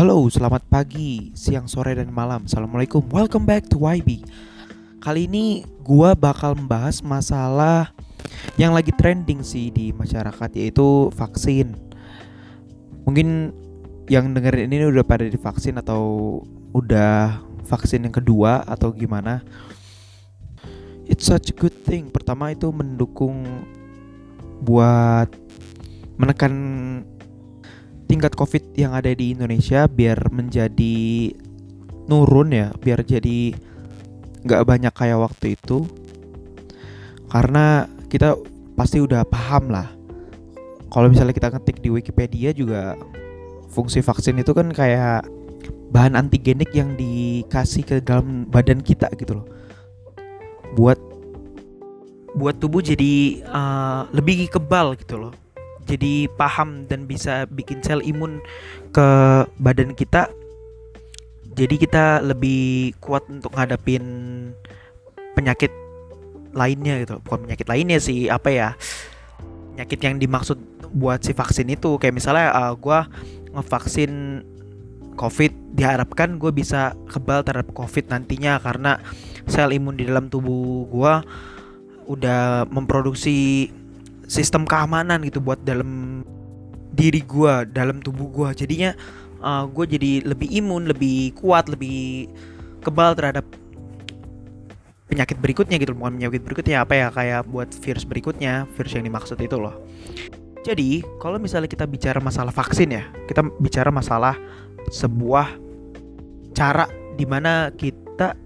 Halo, selamat pagi, siang, sore, dan malam. Assalamualaikum, welcome back to YB. Kali ini gua bakal membahas masalah yang lagi trending sih di masyarakat yaitu vaksin. Mungkin yang dengerin ini udah pada divaksin atau udah vaksin yang kedua atau gimana. It's such a good thing. Pertama itu mendukung buat menekan tingkat COVID yang ada di Indonesia biar menjadi nurun ya, biar jadi nggak banyak kayak waktu itu. Karena kita pasti udah paham lah. Kalau misalnya kita ngetik di Wikipedia juga fungsi vaksin itu kan kayak bahan antigenik yang dikasih ke dalam badan kita gitu loh. Buat buat tubuh jadi uh, lebih kebal gitu loh jadi paham dan bisa bikin sel imun ke badan kita. Jadi kita lebih kuat untuk ngadapin penyakit lainnya gitu bukan penyakit lainnya sih apa ya penyakit yang dimaksud buat si vaksin itu. Kayak misalnya uh, gue ngevaksin covid diharapkan gue bisa kebal terhadap covid nantinya karena sel imun di dalam tubuh gue udah memproduksi sistem keamanan gitu buat dalam diri gue dalam tubuh gue jadinya uh, gue jadi lebih imun lebih kuat lebih kebal terhadap penyakit berikutnya gitu. Bukan penyakit berikutnya apa ya kayak buat virus berikutnya virus yang dimaksud itu loh. Jadi kalau misalnya kita bicara masalah vaksin ya kita bicara masalah sebuah cara di mana kita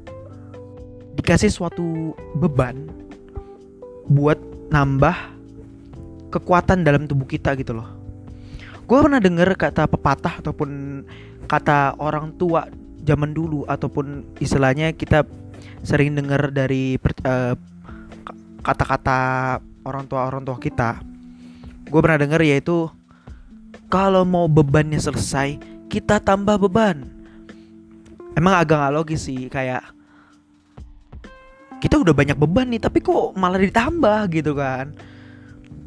dikasih suatu beban buat nambah kekuatan dalam tubuh kita gitu loh. Gue pernah denger kata pepatah ataupun kata orang tua zaman dulu ataupun istilahnya kita sering denger dari kata kata-kata orang tua orang tua kita. Gue pernah denger yaitu kalau mau bebannya selesai kita tambah beban. Emang agak gak logis sih kayak kita udah banyak beban nih tapi kok malah ditambah gitu kan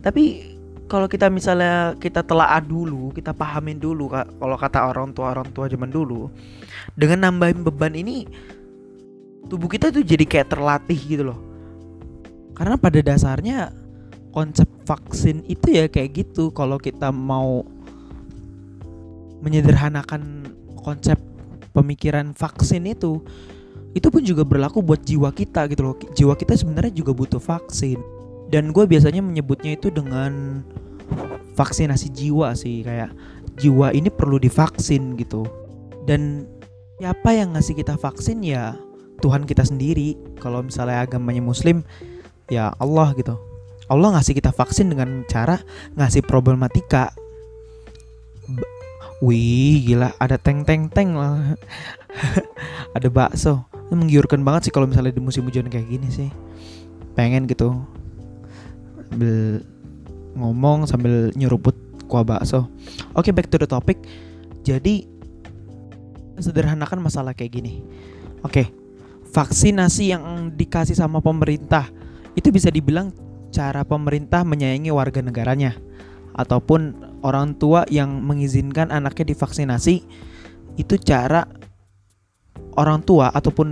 tapi kalau kita misalnya kita telaah dulu, kita pahamin dulu kalau kata orang tua orang tua zaman dulu, dengan nambahin beban ini tubuh kita tuh jadi kayak terlatih gitu loh. Karena pada dasarnya konsep vaksin itu ya kayak gitu. Kalau kita mau menyederhanakan konsep pemikiran vaksin itu, itu pun juga berlaku buat jiwa kita gitu loh. Jiwa kita sebenarnya juga butuh vaksin dan gue biasanya menyebutnya itu dengan vaksinasi jiwa sih kayak jiwa ini perlu divaksin gitu. Dan siapa yang ngasih kita vaksin? Ya Tuhan kita sendiri. Kalau misalnya agamanya Muslim ya Allah gitu. Allah ngasih kita vaksin dengan cara ngasih problematika. Wih gila ada teng teng teng lah. Ada bakso. Ini menggiurkan banget sih kalau misalnya di musim hujan kayak gini sih. Pengen gitu sambil ngomong sambil nyeruput kuah bakso. Oke, okay, back to the topic. Jadi sederhanakan masalah kayak gini. Oke. Okay, vaksinasi yang dikasih sama pemerintah itu bisa dibilang cara pemerintah menyayangi warga negaranya ataupun orang tua yang mengizinkan anaknya divaksinasi itu cara orang tua ataupun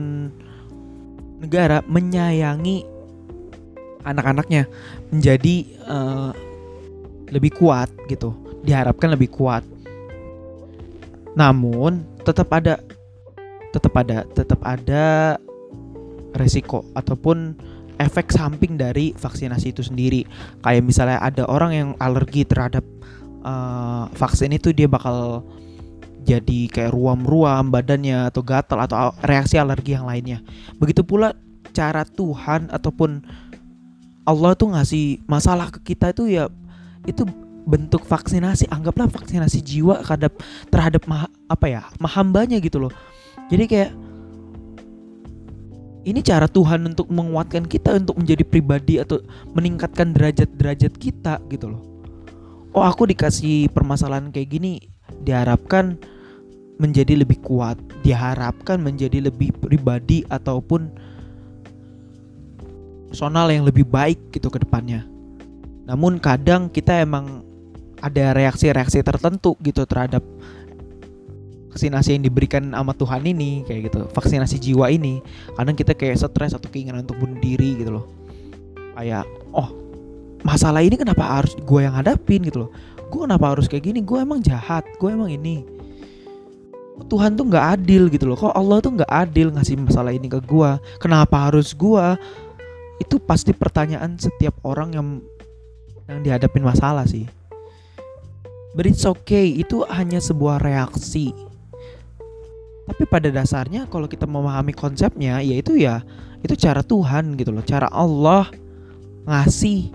negara menyayangi anak-anaknya menjadi uh, lebih kuat gitu. Diharapkan lebih kuat. Namun tetap ada tetap ada tetap ada resiko ataupun efek samping dari vaksinasi itu sendiri. Kayak misalnya ada orang yang alergi terhadap uh, vaksin itu dia bakal jadi kayak ruam-ruam badannya atau gatal atau reaksi alergi yang lainnya. Begitu pula cara Tuhan ataupun Allah tuh ngasih masalah ke kita itu ya itu bentuk vaksinasi anggaplah vaksinasi jiwa terhadap terhadap ma, apa ya mahambanya gitu loh. Jadi kayak ini cara Tuhan untuk menguatkan kita untuk menjadi pribadi atau meningkatkan derajat-derajat kita gitu loh. Oh aku dikasih permasalahan kayak gini diharapkan menjadi lebih kuat diharapkan menjadi lebih pribadi ataupun personal yang lebih baik gitu ke depannya. Namun kadang kita emang ada reaksi-reaksi tertentu gitu terhadap vaksinasi yang diberikan sama Tuhan ini kayak gitu vaksinasi jiwa ini. Kadang kita kayak stres atau keinginan untuk bunuh diri gitu loh. Kayak oh masalah ini kenapa harus gue yang hadapin? gitu loh. Gue kenapa harus kayak gini? Gue emang jahat gue emang ini. Tuhan tuh nggak adil gitu loh. Kok Allah tuh nggak adil ngasih masalah ini ke gue kenapa harus gue itu pasti pertanyaan setiap orang yang yang dihadapin masalah sih. But it's okay itu hanya sebuah reaksi. Tapi pada dasarnya kalau kita memahami konsepnya yaitu ya itu cara Tuhan gitu loh. Cara Allah ngasih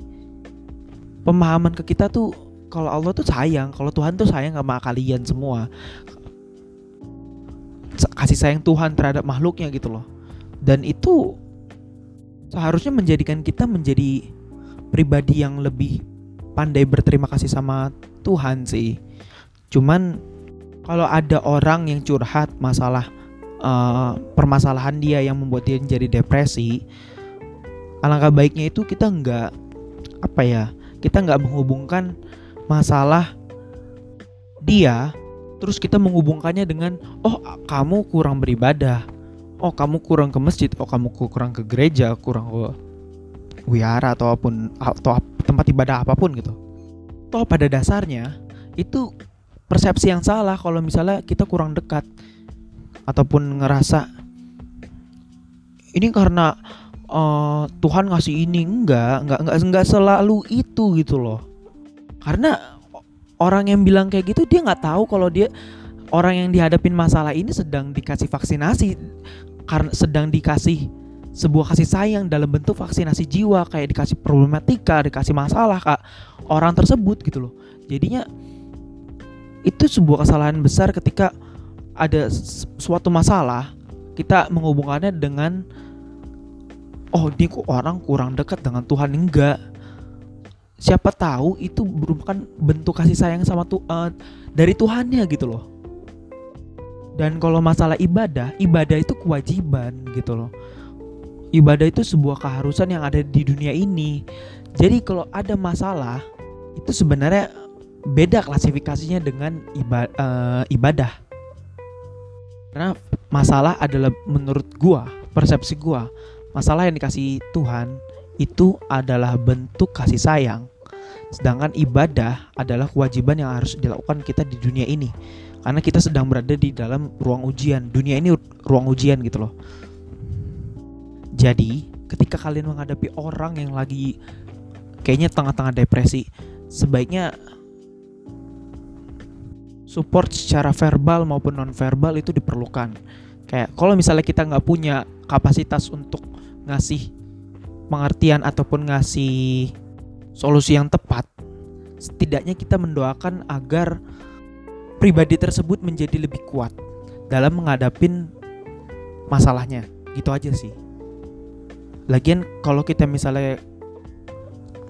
pemahaman ke kita tuh kalau Allah tuh sayang kalau Tuhan tuh sayang sama kalian semua. Kasih sayang Tuhan terhadap makhluknya gitu loh. Dan itu seharusnya menjadikan kita menjadi pribadi yang lebih pandai berterima kasih sama Tuhan sih. Cuman kalau ada orang yang curhat masalah uh, permasalahan dia yang membuat dia jadi depresi alangkah baiknya itu kita nggak apa ya kita nggak menghubungkan masalah dia terus kita menghubungkannya dengan oh kamu kurang beribadah oh kamu kurang ke masjid oh kamu kurang ke gereja kurang ke wihara ataupun atau tempat ibadah apa pun gitu. Toh pada dasarnya itu persepsi yang salah kalau misalnya kita kurang dekat ataupun ngerasa ini karena uh, Tuhan ngasih ini. Enggak enggak enggak enggak selalu itu gitu loh. Karena orang yang bilang kayak gitu dia nggak tahu kalau dia orang yang dihadapin masalah ini sedang dikasih vaksinasi karena sedang dikasih sebuah kasih sayang dalam bentuk vaksinasi jiwa kayak dikasih problematika dikasih masalah kak orang tersebut gitu loh. Jadinya itu sebuah kesalahan besar ketika ada suatu masalah kita menghubungkannya dengan oh ini kok orang kurang dekat dengan Tuhan? Enggak. Siapa tahu itu merupakan bentuk kasih sayang sama tuh uh, dari Tuhannya gitu loh dan kalau masalah ibadah ibadah itu kewajiban gitu loh ibadah itu sebuah keharusan yang ada di dunia ini jadi kalau ada masalah itu sebenarnya beda klasifikasinya dengan iba, uh, ibadah karena masalah adalah menurut gua persepsi gua masalah yang dikasih Tuhan itu adalah bentuk kasih sayang. Sedangkan ibadah adalah kewajiban yang harus dilakukan kita di dunia ini. Karena kita sedang berada di dalam ruang ujian. Dunia ini ruang ujian gitu loh. Jadi, ketika kalian menghadapi orang yang lagi kayaknya tengah-tengah depresi, sebaiknya support secara verbal maupun non verbal itu diperlukan. Kayak kalau misalnya kita nggak punya kapasitas untuk ngasih pengertian ataupun ngasih solusi yang tepat, setidaknya kita mendoakan agar pribadi tersebut menjadi lebih kuat dalam menghadapi masalahnya. Gitu aja sih. Lagian kalau kita misalnya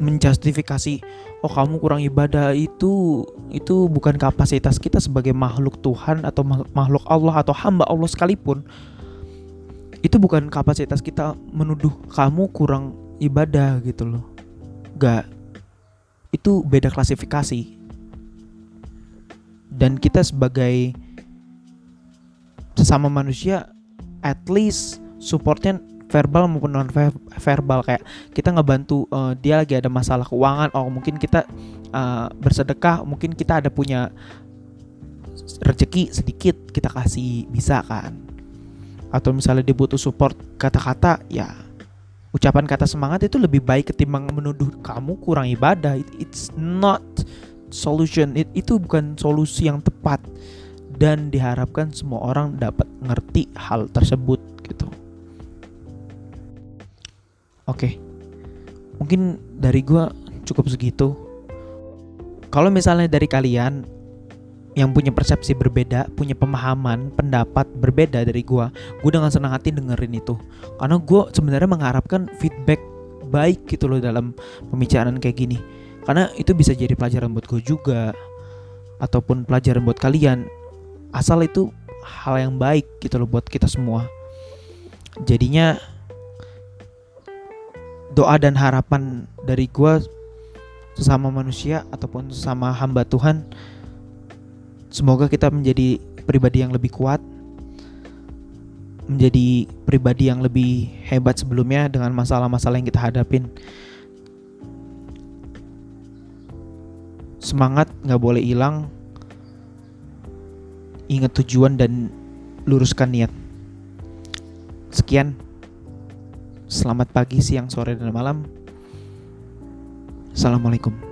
menjustifikasi oh kamu kurang ibadah itu itu bukan kapasitas kita sebagai makhluk Tuhan atau makhluk Allah atau hamba Allah sekalipun itu bukan kapasitas kita menuduh kamu kurang ibadah gitu loh gak itu beda klasifikasi dan kita sebagai sesama manusia at least supportnya verbal maupun non verbal. Kayak kita ngebantu uh, dia lagi ada masalah keuangan oh mungkin kita uh, bersedekah mungkin kita ada punya rezeki sedikit kita kasih bisa kan? Atau misalnya dia butuh support kata-kata ya ucapan kata semangat itu lebih baik ketimbang menuduh kamu kurang ibadah. It, it's not solution. It, itu bukan solusi yang tepat. Dan diharapkan semua orang dapat ngerti hal tersebut gitu. Oke. Mungkin dari gua cukup segitu. Kalau misalnya dari kalian yang punya persepsi berbeda, punya pemahaman, pendapat berbeda dari gue, gue dengan senang hati dengerin itu. Karena gue sebenarnya mengharapkan feedback baik gitu loh dalam pembicaraan kayak gini. Karena itu bisa jadi pelajaran buat gue juga, ataupun pelajaran buat kalian. Asal itu hal yang baik gitu loh buat kita semua. Jadinya doa dan harapan dari gue sesama manusia ataupun sesama hamba Tuhan Semoga kita menjadi pribadi yang lebih kuat, menjadi pribadi yang lebih hebat sebelumnya dengan masalah-masalah yang kita hadapin. Semangat nggak boleh hilang. Ingat tujuan dan luruskan niat. Sekian. Selamat pagi, siang, sore, dan malam. Assalamualaikum.